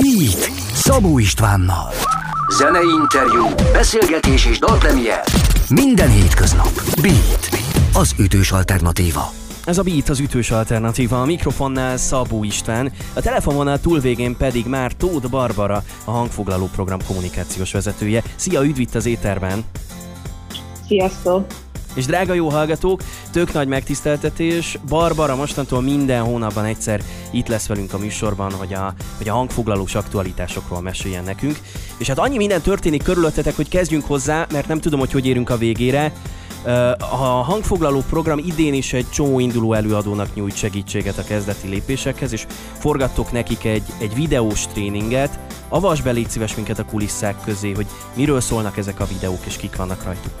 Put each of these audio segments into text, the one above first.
Beat Szabó Istvánnal. Zenei interjú, beszélgetés és dalpremier. Minden hétköznap. Beat. Az ütős alternatíva. Ez a Beat az ütős alternatíva, a mikrofonnál Szabó István, a telefononál túlvégén pedig már Tóth Barbara, a hangfoglaló program kommunikációs vezetője. Szia, üdv itt az éterben! Sziasztok! És drága jó hallgatók, tök nagy megtiszteltetés. Barbara mostantól minden hónapban egyszer itt lesz velünk a műsorban, hogy a, hogy a hangfoglalós aktualitásokról meséljen nekünk. És hát annyi minden történik körülöttetek, hogy kezdjünk hozzá, mert nem tudom, hogy hogy érünk a végére. A hangfoglaló program idén is egy csomó induló előadónak nyújt segítséget a kezdeti lépésekhez, és forgattok nekik egy, egy videós tréninget. Avasd be légy szíves minket a kulisszák közé, hogy miről szólnak ezek a videók, és kik vannak rajtuk.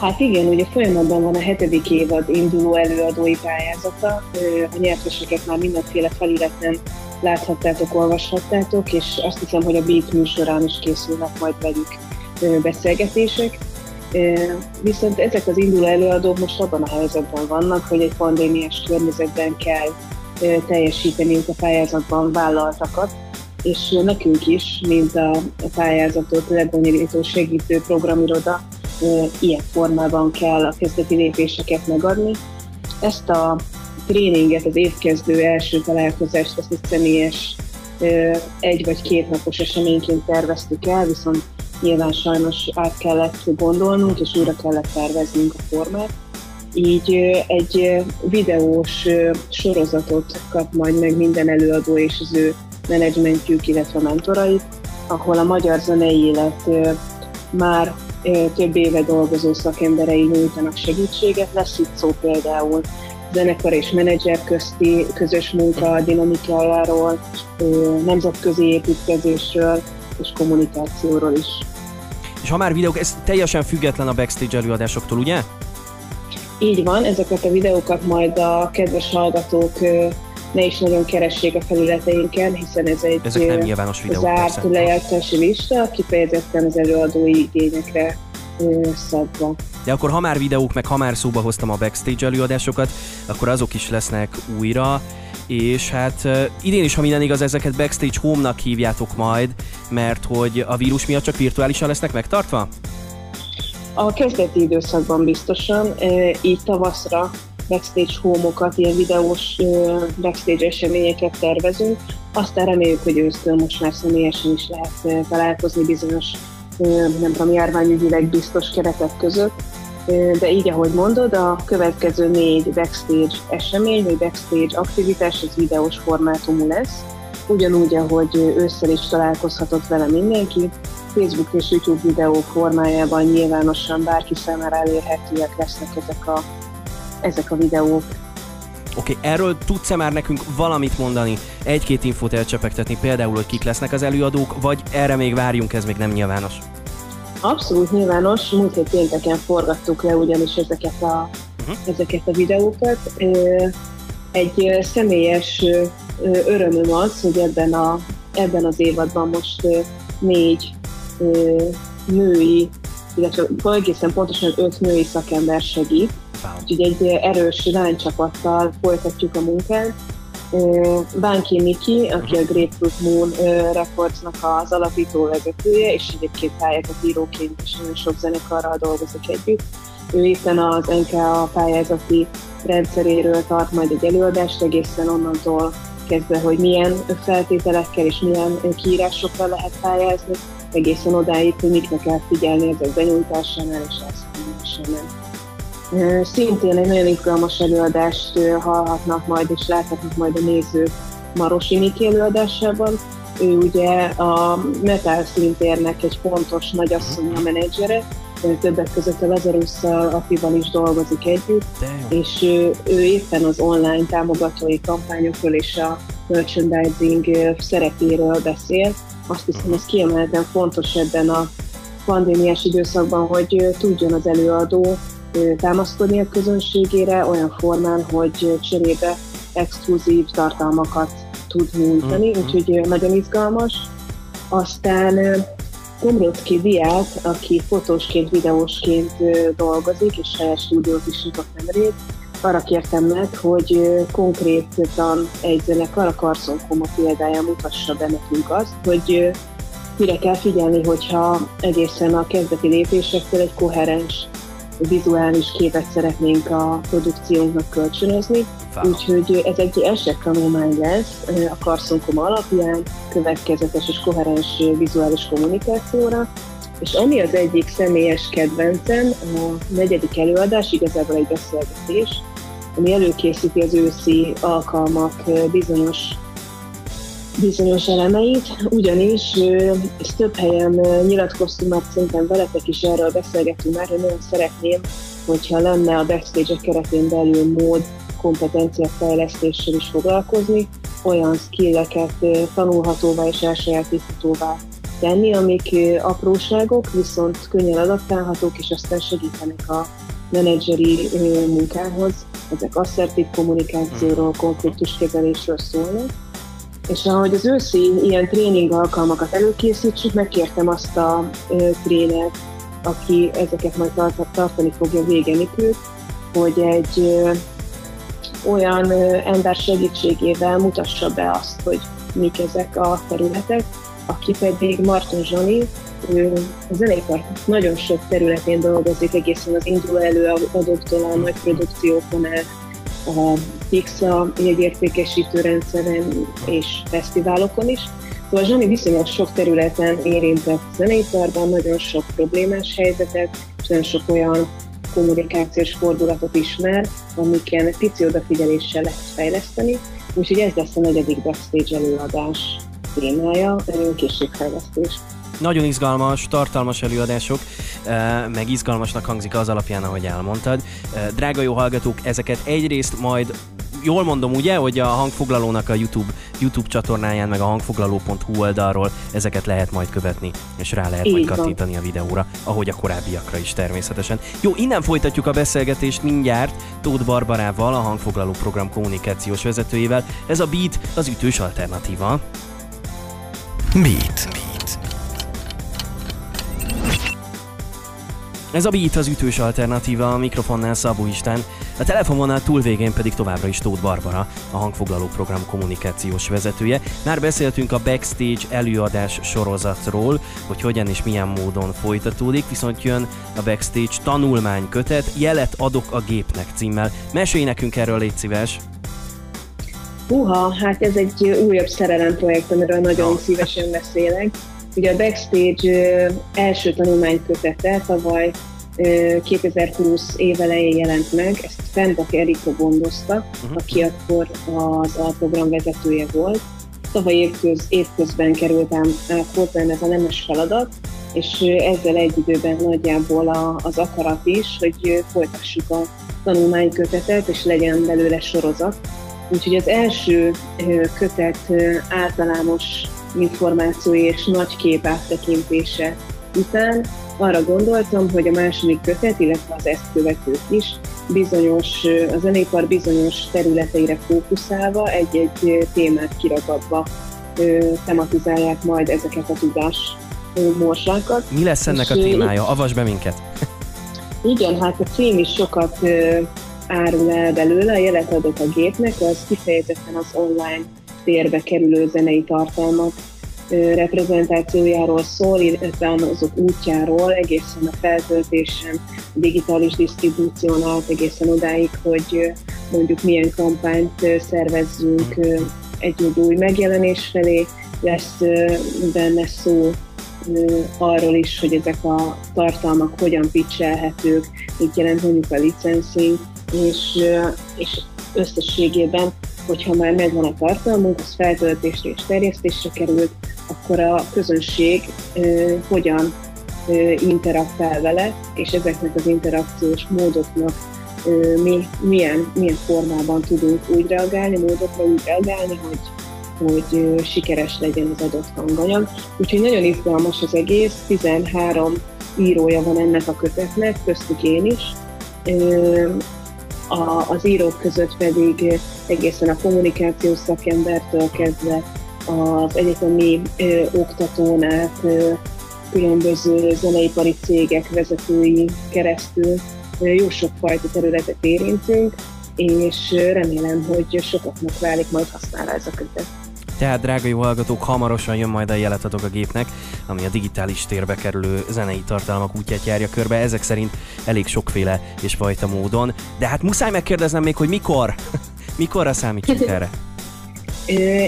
Hát igen, ugye folyamatban van a hetedik évad induló előadói pályázata. A nyerteseket már mindenféle felületen láthattátok, olvashattátok, és azt hiszem, hogy a Beat műsorán is készülnek majd velük beszélgetések. Viszont ezek az induló előadók most abban a helyzetben vannak, hogy egy pandémiás környezetben kell teljesíteniük a pályázatban vállaltakat, és nekünk is, mint a pályázatot lebonyolító segítő programiroda, ilyen formában kell a kezdeti lépéseket megadni. Ezt a tréninget, az évkezdő első találkozást, ezt egy személyes egy vagy két napos eseményként terveztük el, viszont nyilván sajnos át kellett gondolnunk, és újra kellett terveznünk a formát. Így egy videós sorozatot kap majd meg minden előadó és az ő menedzsmentjük, illetve mentorait, ahol a magyar zenei élet már több éve dolgozó szakemberei nyújtanak segítséget. Lesz itt szó például zenekar és menedzser közti közös munka dinamikájáról, nemzetközi építkezésről és kommunikációról is. És ha már videók, ez teljesen független a backstage előadásoktól, ugye? Így van, ezeket a videókat majd a kedves hallgatók ne is nagyon keressék a felületeinken, hiszen ez egy Ezek nem nyilvános videók, zárt lejátszási lista, kifejezetten az előadói igényekre szabva. De akkor ha már videók, meg ha már szóba hoztam a backstage előadásokat, akkor azok is lesznek újra, és hát idén is, ha minden igaz, ezeket backstage home-nak hívjátok majd, mert hogy a vírus miatt csak virtuálisan lesznek megtartva? A kezdeti időszakban biztosan, így tavaszra backstage homokat, ilyen videós backstage eseményeket tervezünk. Aztán reméljük, hogy ősztől most már személyesen is lehet találkozni bizonyos, nem tudom, járványügyileg biztos keretek között. De így, ahogy mondod, a következő négy backstage esemény, vagy backstage aktivitás, az videós formátumú lesz. Ugyanúgy, ahogy ősszel is találkozhatott vele mindenki, Facebook és YouTube videó formájában nyilvánosan bárki számára elérhetőek lesznek ezek a ezek a videók. Oké, okay, erről tudsz-e már nekünk valamit mondani, egy-két infót elcsepegtetni, például, hogy kik lesznek az előadók, vagy erre még várjunk, ez még nem nyilvános? Abszolút nyilvános, múlt hét pénteken forgattuk le ugyanis ezeket a, uh-huh. ezeket a videókat. Egy személyes örömöm az, hogy ebben, a, ebben az évadban most négy női, illetve egészen pontosan öt női szakember segít, Úgyhogy egy erős lánycsapattal folytatjuk a munkát. Bánki Miki, aki a Grapefruit Moon Recordsnak az alapító vezetője, és egyébként pályákat íróként is nagyon sok zenekarral dolgozik együtt. Ő éppen az NKA pályázati rendszeréről tart majd egy előadást, egészen onnantól kezdve, hogy milyen feltételekkel és milyen kiírásokra lehet pályázni, egészen odáig, hogy mikre kell figyelni ezek benyújtásánál és elszámolásánál. Szintén egy nagyon izgalmas előadást hallhatnak majd, és láthatnak majd a nézők Marosi Miki előadásában. Ő ugye a metal szintérnek egy fontos nagyasszony a menedzsere, többek között a Lazarusszal, akival is dolgozik együtt, és ő, ő éppen az online támogatói kampányokról és a merchandising szerepéről beszél. Azt hiszem, ez kiemelten fontos ebben a pandémiás időszakban, hogy tudjon az előadó támaszkodni a közönségére olyan formán, hogy cserébe exkluzív tartalmakat tud nyújtani, mm-hmm. úgyhogy nagyon izgalmas. Aztán Komrocki Diát, aki fotósként, videósként dolgozik, és saját stúdiót is nyitott nemrég, arra kértem meg, hogy konkrétan egy zenekar, a Carson Coma példáján mutassa be nekünk azt, hogy mire kell figyelni, hogyha egészen a kezdeti lépésektől egy koherens vizuális képet szeretnénk a produkciónknak kölcsönözni. Úgyhogy ez egy esettanulmány lesz a Carson alapján, következetes és koherens vizuális kommunikációra, és ami az egyik személyes kedvencem, a negyedik előadás, igazából egy beszélgetés, ami előkészíti az őszi alkalmak bizonyos bizonyos elemeit, ugyanis ezt több helyen nyilatkoztunk már szerintem veletek is erről beszélgetünk már, hogy nagyon szeretném, hogyha lenne a backstage keretén belül mód kompetenciafejlesztéssel is foglalkozni, olyan skilleket tanulhatóvá és elsajátíthatóvá tenni, amik apróságok, viszont könnyen adaptálhatók, és aztán segítenek a menedzseri munkához. Ezek asszertív kommunikációról, konfliktuskezelésről szólnak. És ahogy az őszi ilyen tréning alkalmakat előkészítsük, megkértem azt a trénert, aki ezeket majd tartani fogja végenikőt, hogy egy olyan ember segítségével mutassa be azt, hogy mik ezek a területek, aki pedig Martin Zsani, ő a zeneipar nagyon sok területén dolgozik, egészen az induló előadóktól a nagy produkciókon el, a Pixa jegyértékesítő rendszeren és fesztiválokon is. Szóval Zsani viszonylag sok területen érintett zeneiparban, nagyon sok problémás helyzetet, és nagyon sok olyan kommunikációs fordulatot ismer, amiken pici odafigyeléssel lehet fejleszteni, úgyhogy ez lesz a negyedik backstage előadás témája, készségfejlesztés. Nagyon izgalmas, tartalmas előadások, meg izgalmasnak hangzik az alapján, ahogy elmondtad. Drága jó hallgatók, ezeket egyrészt majd jól mondom ugye, hogy a hangfoglalónak a YouTube, YouTube csatornáján, meg a hangfoglaló.hu oldalról ezeket lehet majd követni, és rá lehet Így majd kattintani a videóra, ahogy a korábbiakra is természetesen. Jó, innen folytatjuk a beszélgetést mindjárt Tóth Barbarával, a hangfoglaló program kommunikációs vezetőjével. Ez a Beat az ütős alternatíva. Beat. Beat. Ez a Beat az ütős alternatíva, a mikrofonnál Szabó Istán, a telefononál túlvégén pedig továbbra is Tóth Barbara, a hangfoglaló program kommunikációs vezetője. Már beszéltünk a backstage előadás sorozatról, hogy hogyan és milyen módon folytatódik, viszont jön a backstage tanulmány kötet, jelet adok a gépnek címmel. Mesélj nekünk erről, légy szíves! Húha, hát ez egy újabb szerelem projekt, amiről nagyon szívesen beszélek. Ugye a Backstage első tanulmánykötete tavaly 2020 év elején jelent meg, ezt Fentak Erika gondozta, uh-huh. aki akkor az alprogram vezetője volt. Tavaly évköz, évközben kerültem hozzám ez a nemes feladat, és ezzel egy időben nagyjából a, az akarat is, hogy folytassuk a tanulmánykötetet, és legyen belőle sorozat. Úgyhogy az első kötet általános információ és nagy kép áttekintése után arra gondoltam, hogy a második kötet, illetve az ezt követők is bizonyos, a zenépar bizonyos területeire fókuszálva, egy-egy témát kiragadva tematizálják majd ezeket a tudás morsákat. Mi lesz ennek a témája? Avasd be minket! Igen, hát a cím is sokat árul el belőle, a jelet adok a gépnek, az kifejezetten az online térbe kerülő zenei tartalmak reprezentációjáról szól, illetve azok útjáról, egészen a feltöltésen, a digitális disztribúción át egészen odáig, hogy mondjuk milyen kampányt szervezzünk egy új megjelenés felé, lesz benne szó arról is, hogy ezek a tartalmak hogyan pitchelhetők, mit jelent mondjuk a licensing, és, és összességében, hogyha már megvan a tartalmunk, az feltöltésre és terjesztésre került, akkor a közönség hogyan ö, interaktál vele, és ezeknek az interakciós módoknak mi milyen, milyen formában tudunk úgy reagálni, módokra úgy reagálni, hogy, hogy sikeres legyen az adott hanganyag. Úgyhogy nagyon izgalmas az egész, 13 írója van ennek a kötetnek, köztük én is. A, az írók között pedig egészen a kommunikációs szakembertől kezdve az egyetemi ö, oktatón át ö, különböző zeneipari cégek vezetői keresztül ö, jó sokfajta területet érintünk, és remélem, hogy sokaknak válik majd hasznára ez a kötet. Tehát, drága jó hallgatók, hamarosan jön majd a jelet adok a gépnek, ami a digitális térbe kerülő zenei tartalmak útját járja körbe, ezek szerint elég sokféle és fajta módon. De hát muszáj megkérdeznem még, hogy mikor? Mikorra számítsunk erre?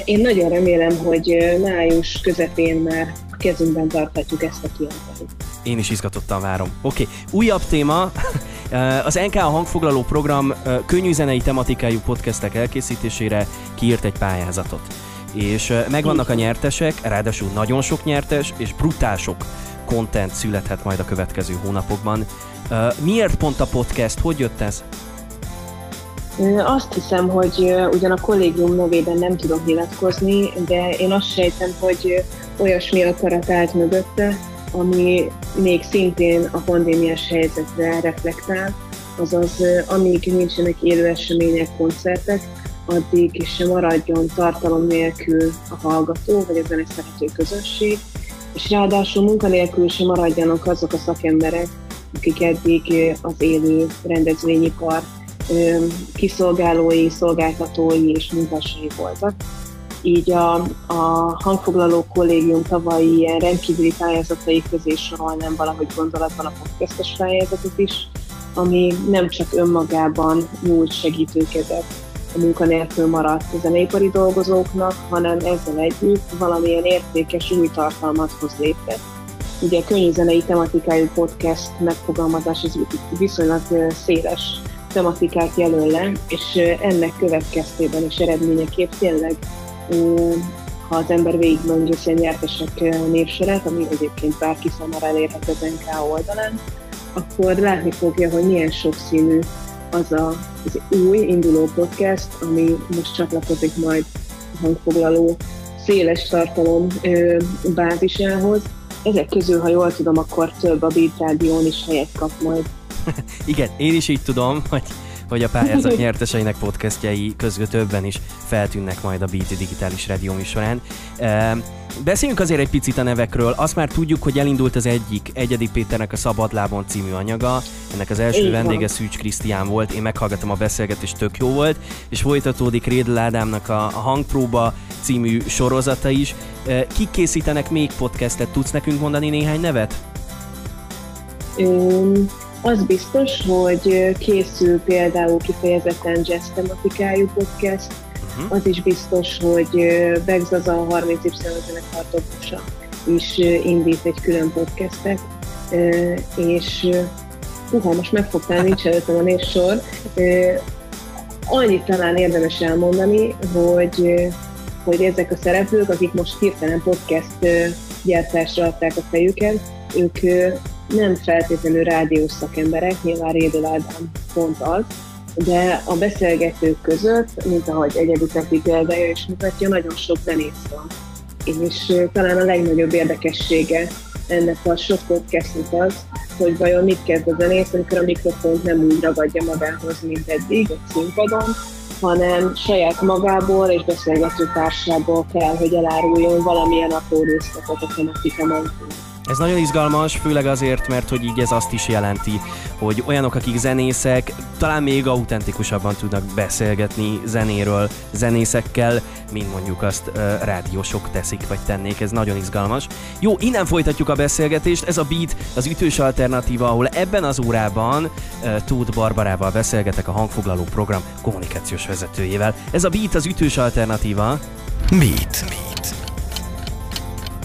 Én nagyon remélem, hogy május közepén már a kezünkben tarthatjuk ezt a kijelentést. Én is izgatottan várom. Oké, okay. újabb téma. Az NK a hangfoglaló program könnyű zenei tematikájú podcastek elkészítésére kiírt egy pályázatot és megvannak a nyertesek, ráadásul nagyon sok nyertes, és brutál sok content születhet majd a következő hónapokban. Miért pont a podcast? Hogy jött ez? Azt hiszem, hogy ugyan a kollégium nevében nem tudok nyilatkozni, de én azt sejtem, hogy olyasmi akarat állt mögötte, ami még szintén a pandémiás helyzetre reflektál, azaz amíg nincsenek élő események, koncertek, addig sem maradjon tartalom nélkül a hallgató, vagy a zeneszerető közösség, és ráadásul munkanélkül sem maradjanak azok a szakemberek, akik eddig az élő rendezvényipar kiszolgálói, szolgáltatói és munkásai voltak. Így a, a hangfoglaló kollégium tavalyi ilyen rendkívüli pályázatai közé sorolnám valahogy gondolatban a podcastes pályázatot is, ami nem csak önmagában nyújt segítőkezet munkanélkül maradt zeneipari dolgozóknak, hanem ezzel együtt valamilyen értékes új tartalmat hoz létre. Ugye a könnyű zenei tematikájú podcast megfogalmazás az viszonylag széles tematikát jelöl le, és ennek következtében és eredményeképp tényleg ha az ember végigmondja a nyertesek névsorát, ami egyébként bárki számára elérhető az NK oldalán, akkor látni fogja, hogy milyen sokszínű az a, az új induló podcast, ami most csatlakozik majd a hangfoglaló széles tartalom ö, bázisához. Ezek közül, ha jól tudom, akkor több a Beat Rádión is helyet kap majd. Igen, én is így tudom, hogy hogy a pályázat nyerteseinek podcastjai közül többen is feltűnnek majd a BT Digitális Rádió során. Beszéljünk azért egy picit a nevekről. Azt már tudjuk, hogy elindult az egyik, Egyedi Péternek a Szabadlábon című anyaga. Ennek az első Én vendége Szűcs Krisztián volt. Én meghallgattam a beszélgetést, tök jó volt. És folytatódik Rédl Ádámnak a, a Hangpróba című sorozata is. Kik készítenek még podcastet? Tudsz nekünk mondani néhány nevet? Um, az biztos, hogy készül például kifejezetten jazz tematikájú podcast, uh-huh. az is biztos, hogy Begzaza a 30 y zenekar is indít egy külön podcastet, és uha, most megfogtál, nincs előttem a névsor. Annyit talán érdemes elmondani, hogy, hogy ezek a szereplők, akik most hirtelen podcast gyártásra adták a fejüket, ők nem feltétlenül rádiós szakemberek, nyilván Rédel Ádám pont az, de a beszélgetők között, mint ahogy egyedi Peti példája is mutatja, nagyon sok zenész van. És talán a legnagyobb érdekessége ennek a sok podcastnak az, hogy vajon mit kezd a zenész, amikor a mikrofont nem úgy ragadja magához, mint eddig a színpadon, hanem saját magából és beszélgető társából kell, hogy eláruljon valamilyen apró részletet a tematika mentén. Ez nagyon izgalmas, főleg azért, mert hogy így ez azt is jelenti, hogy olyanok, akik zenészek, talán még autentikusabban tudnak beszélgetni zenéről, zenészekkel, mint mondjuk azt uh, rádiósok teszik, vagy tennék, ez nagyon izgalmas. Jó, innen folytatjuk a beszélgetést, ez a Beat, az ütős alternatíva, ahol ebben az órában uh, Tóth Barbarával beszélgetek a hangfoglaló program kommunikációs vezetőjével. Ez a Beat, az ütős alternatíva. Beat. Beat.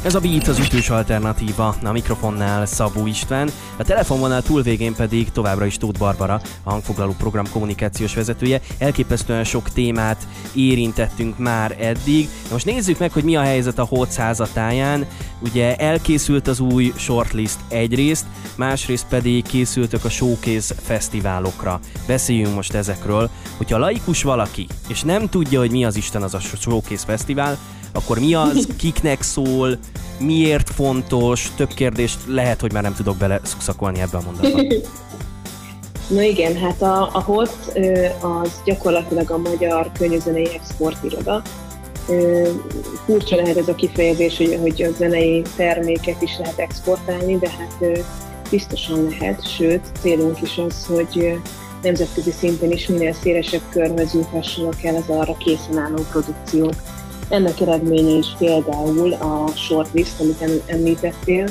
Ez a Beat az ütős alternatíva, a mikrofonnál Szabó István, a telefonvonal túlvégén pedig továbbra is Tóth Barbara, a hangfoglaló program kommunikációs vezetője. Elképesztően sok témát érintettünk már eddig. Most nézzük meg, hogy mi a helyzet a Hot házatáján. Ugye elkészült az új shortlist egyrészt, másrészt pedig készültök a showcase fesztiválokra. Beszéljünk most ezekről. Hogyha laikus valaki, és nem tudja, hogy mi az Isten az a showcase fesztivál, akkor mi az, kiknek szól, miért fontos, több kérdést lehet, hogy már nem tudok bele szuszakolni ebbe a mondatba. Na igen, hát a, a HOT az gyakorlatilag a magyar könyvzenei exportiroda. Furcsa lehet ez a kifejezés, hogy, hogy a zenei terméket is lehet exportálni, de hát biztosan lehet, sőt, célunk is az, hogy nemzetközi szinten is minél szélesebb körhöz juthassanak el az arra készen álló produkciók. Ennek eredménye is például a shortlist, amit említettél.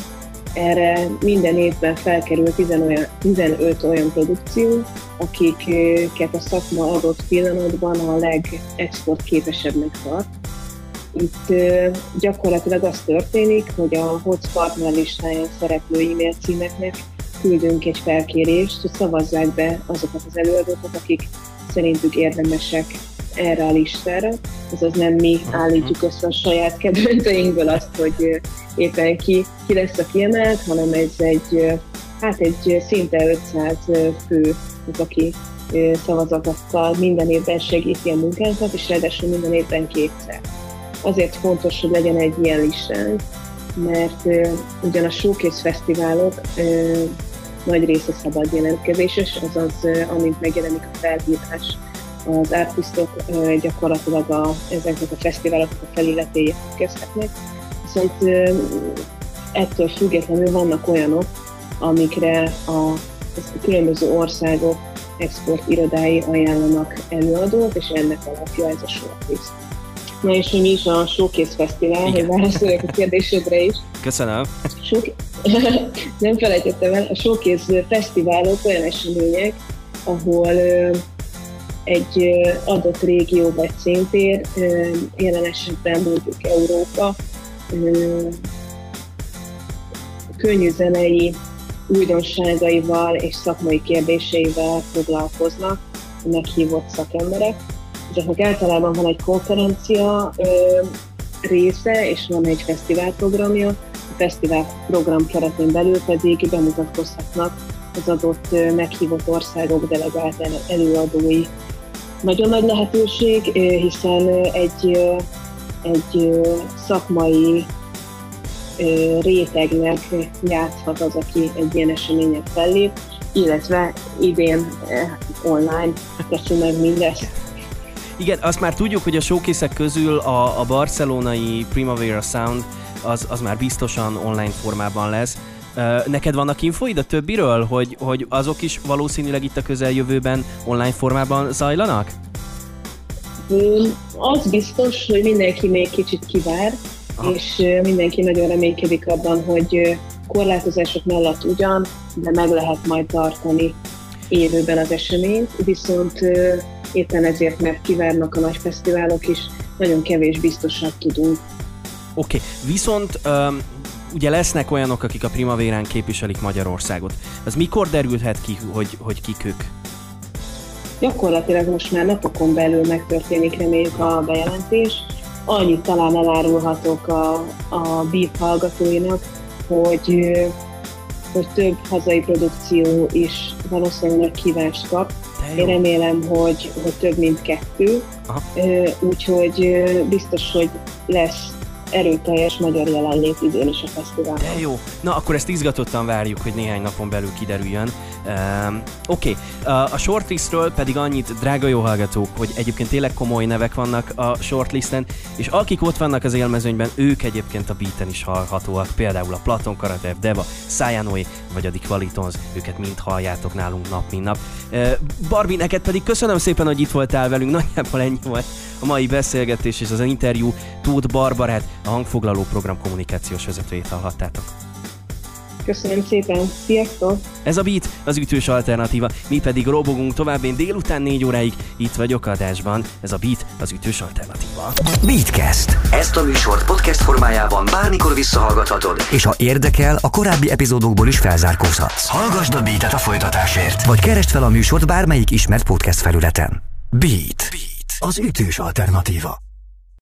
Erre minden évben felkerül 15 olyan produkció, akiket a szakma adott pillanatban a legexport képesebbnek tart. Itt gyakorlatilag az történik, hogy a HOTS partner listáján szereplő e-mail címeknek küldünk egy felkérést, hogy szavazzák be azokat az előadókat, akik szerintük érdemesek erre a listára, azaz nem mi állítjuk össze a saját kedvenceinkből azt, hogy éppen ki, ki lesz a kiemelt, hanem ez egy, hát egy szinte 500 fő az, aki szavazatokkal minden évben segíti a munkánkat, és ráadásul minden évben kétszer. Azért fontos, hogy legyen egy ilyen listánk, mert uh, ugyan a showcase fesztiválok uh, nagy része szabad jelentkezéses, azaz uh, amint megjelenik a felhívás, az artistok gyakorlatilag a, ezeknek a fesztiváloknak a felületéjét kezdhetnek, viszont ettől függetlenül vannak olyanok, amikre a, a különböző országok export irodái ajánlanak előadót, és ennek alapja ez a shortlist. Na és mi is a Showcase Fesztivál, hogy válaszoljak a kérdésedre is. Köszönöm. Show... Nem felejtettem el, a Showcase Fesztiválok olyan események, ahol egy adott régió vagy színtér, jelen esetben mondjuk Európa, könnyű zenei újdonságaival és szakmai kérdéseivel foglalkoznak meghívott szakemberek ezeknek általában van egy konferencia része, és van egy fesztivál programja. A fesztivál program keretén belül pedig bemutatkozhatnak az adott meghívott országok delegált előadói. Nagyon nagy lehetőség, hiszen egy, egy szakmai rétegnek játszhat az, aki egy ilyen eseményen fellép, illetve idén online teszi meg mindezt. Igen, azt már tudjuk, hogy a showkészek közül a, a barcelonai Primavera Sound az, az már biztosan online formában lesz. Neked vannak infoid a többiről, hogy, hogy azok is valószínűleg itt a közeljövőben online formában zajlanak? Az biztos, hogy mindenki még kicsit kivár, Aha. és mindenki nagyon reménykedik abban, hogy korlátozások mellett ugyan, de meg lehet majd tartani élőben az eseményt, viszont éppen ezért, mert kivárnak a nagy fesztiválok is, nagyon kevés biztosat tudunk. Oké, okay. viszont um, ugye lesznek olyanok, akik a Primavérán képviselik Magyarországot. Ez mikor derülhet ki, hogy, hogy kik ők? Gyakorlatilag most már napokon belül megtörténik reméljük a bejelentés. Annyit talán elárulhatok a, a BIF hallgatóinak, hogy hogy több hazai produkció is valószínűleg kívást kap. Én remélem, hogy, hogy több mint kettő, Aha. úgyhogy biztos, hogy lesz erőteljes magyar jelenlét idén is a fesztiválon. Jó. Na, akkor ezt izgatottan várjuk, hogy néhány napon belül kiderüljön. Um, Oké, okay. a shortlistről pedig annyit, drága jó hallgatók, hogy egyébként tényleg komoly nevek vannak a shortlisten, és akik ott vannak az élmezőnyben, ők egyébként a beaten is hallhatóak, például a Platon Karatev, Deva, Szájánói, vagy a Qualitons, őket mind halljátok nálunk nap, mint nap. Uh, Barbie, neked pedig köszönöm szépen, hogy itt voltál velünk, nagyjából ennyi volt a mai beszélgetés és az interjú Tóth Barbarát, a hangfoglaló program kommunikációs vezetőjét hallhattátok. Köszönöm szépen, sziasztok! Ez a Beat, az ütős alternatíva, mi pedig robogunk tovább, én délután 4 óráig itt vagyok adásban. Ez a Beat, az ütős alternatíva. Beatcast. Ezt a műsort podcast formájában bármikor visszahallgathatod, és ha érdekel, a korábbi epizódokból is felzárkózhatsz. Hallgasd a Beat-et a folytatásért, vagy keresd fel a műsort bármelyik ismert podcast felületen. Beat. Beat az ütős alternatíva.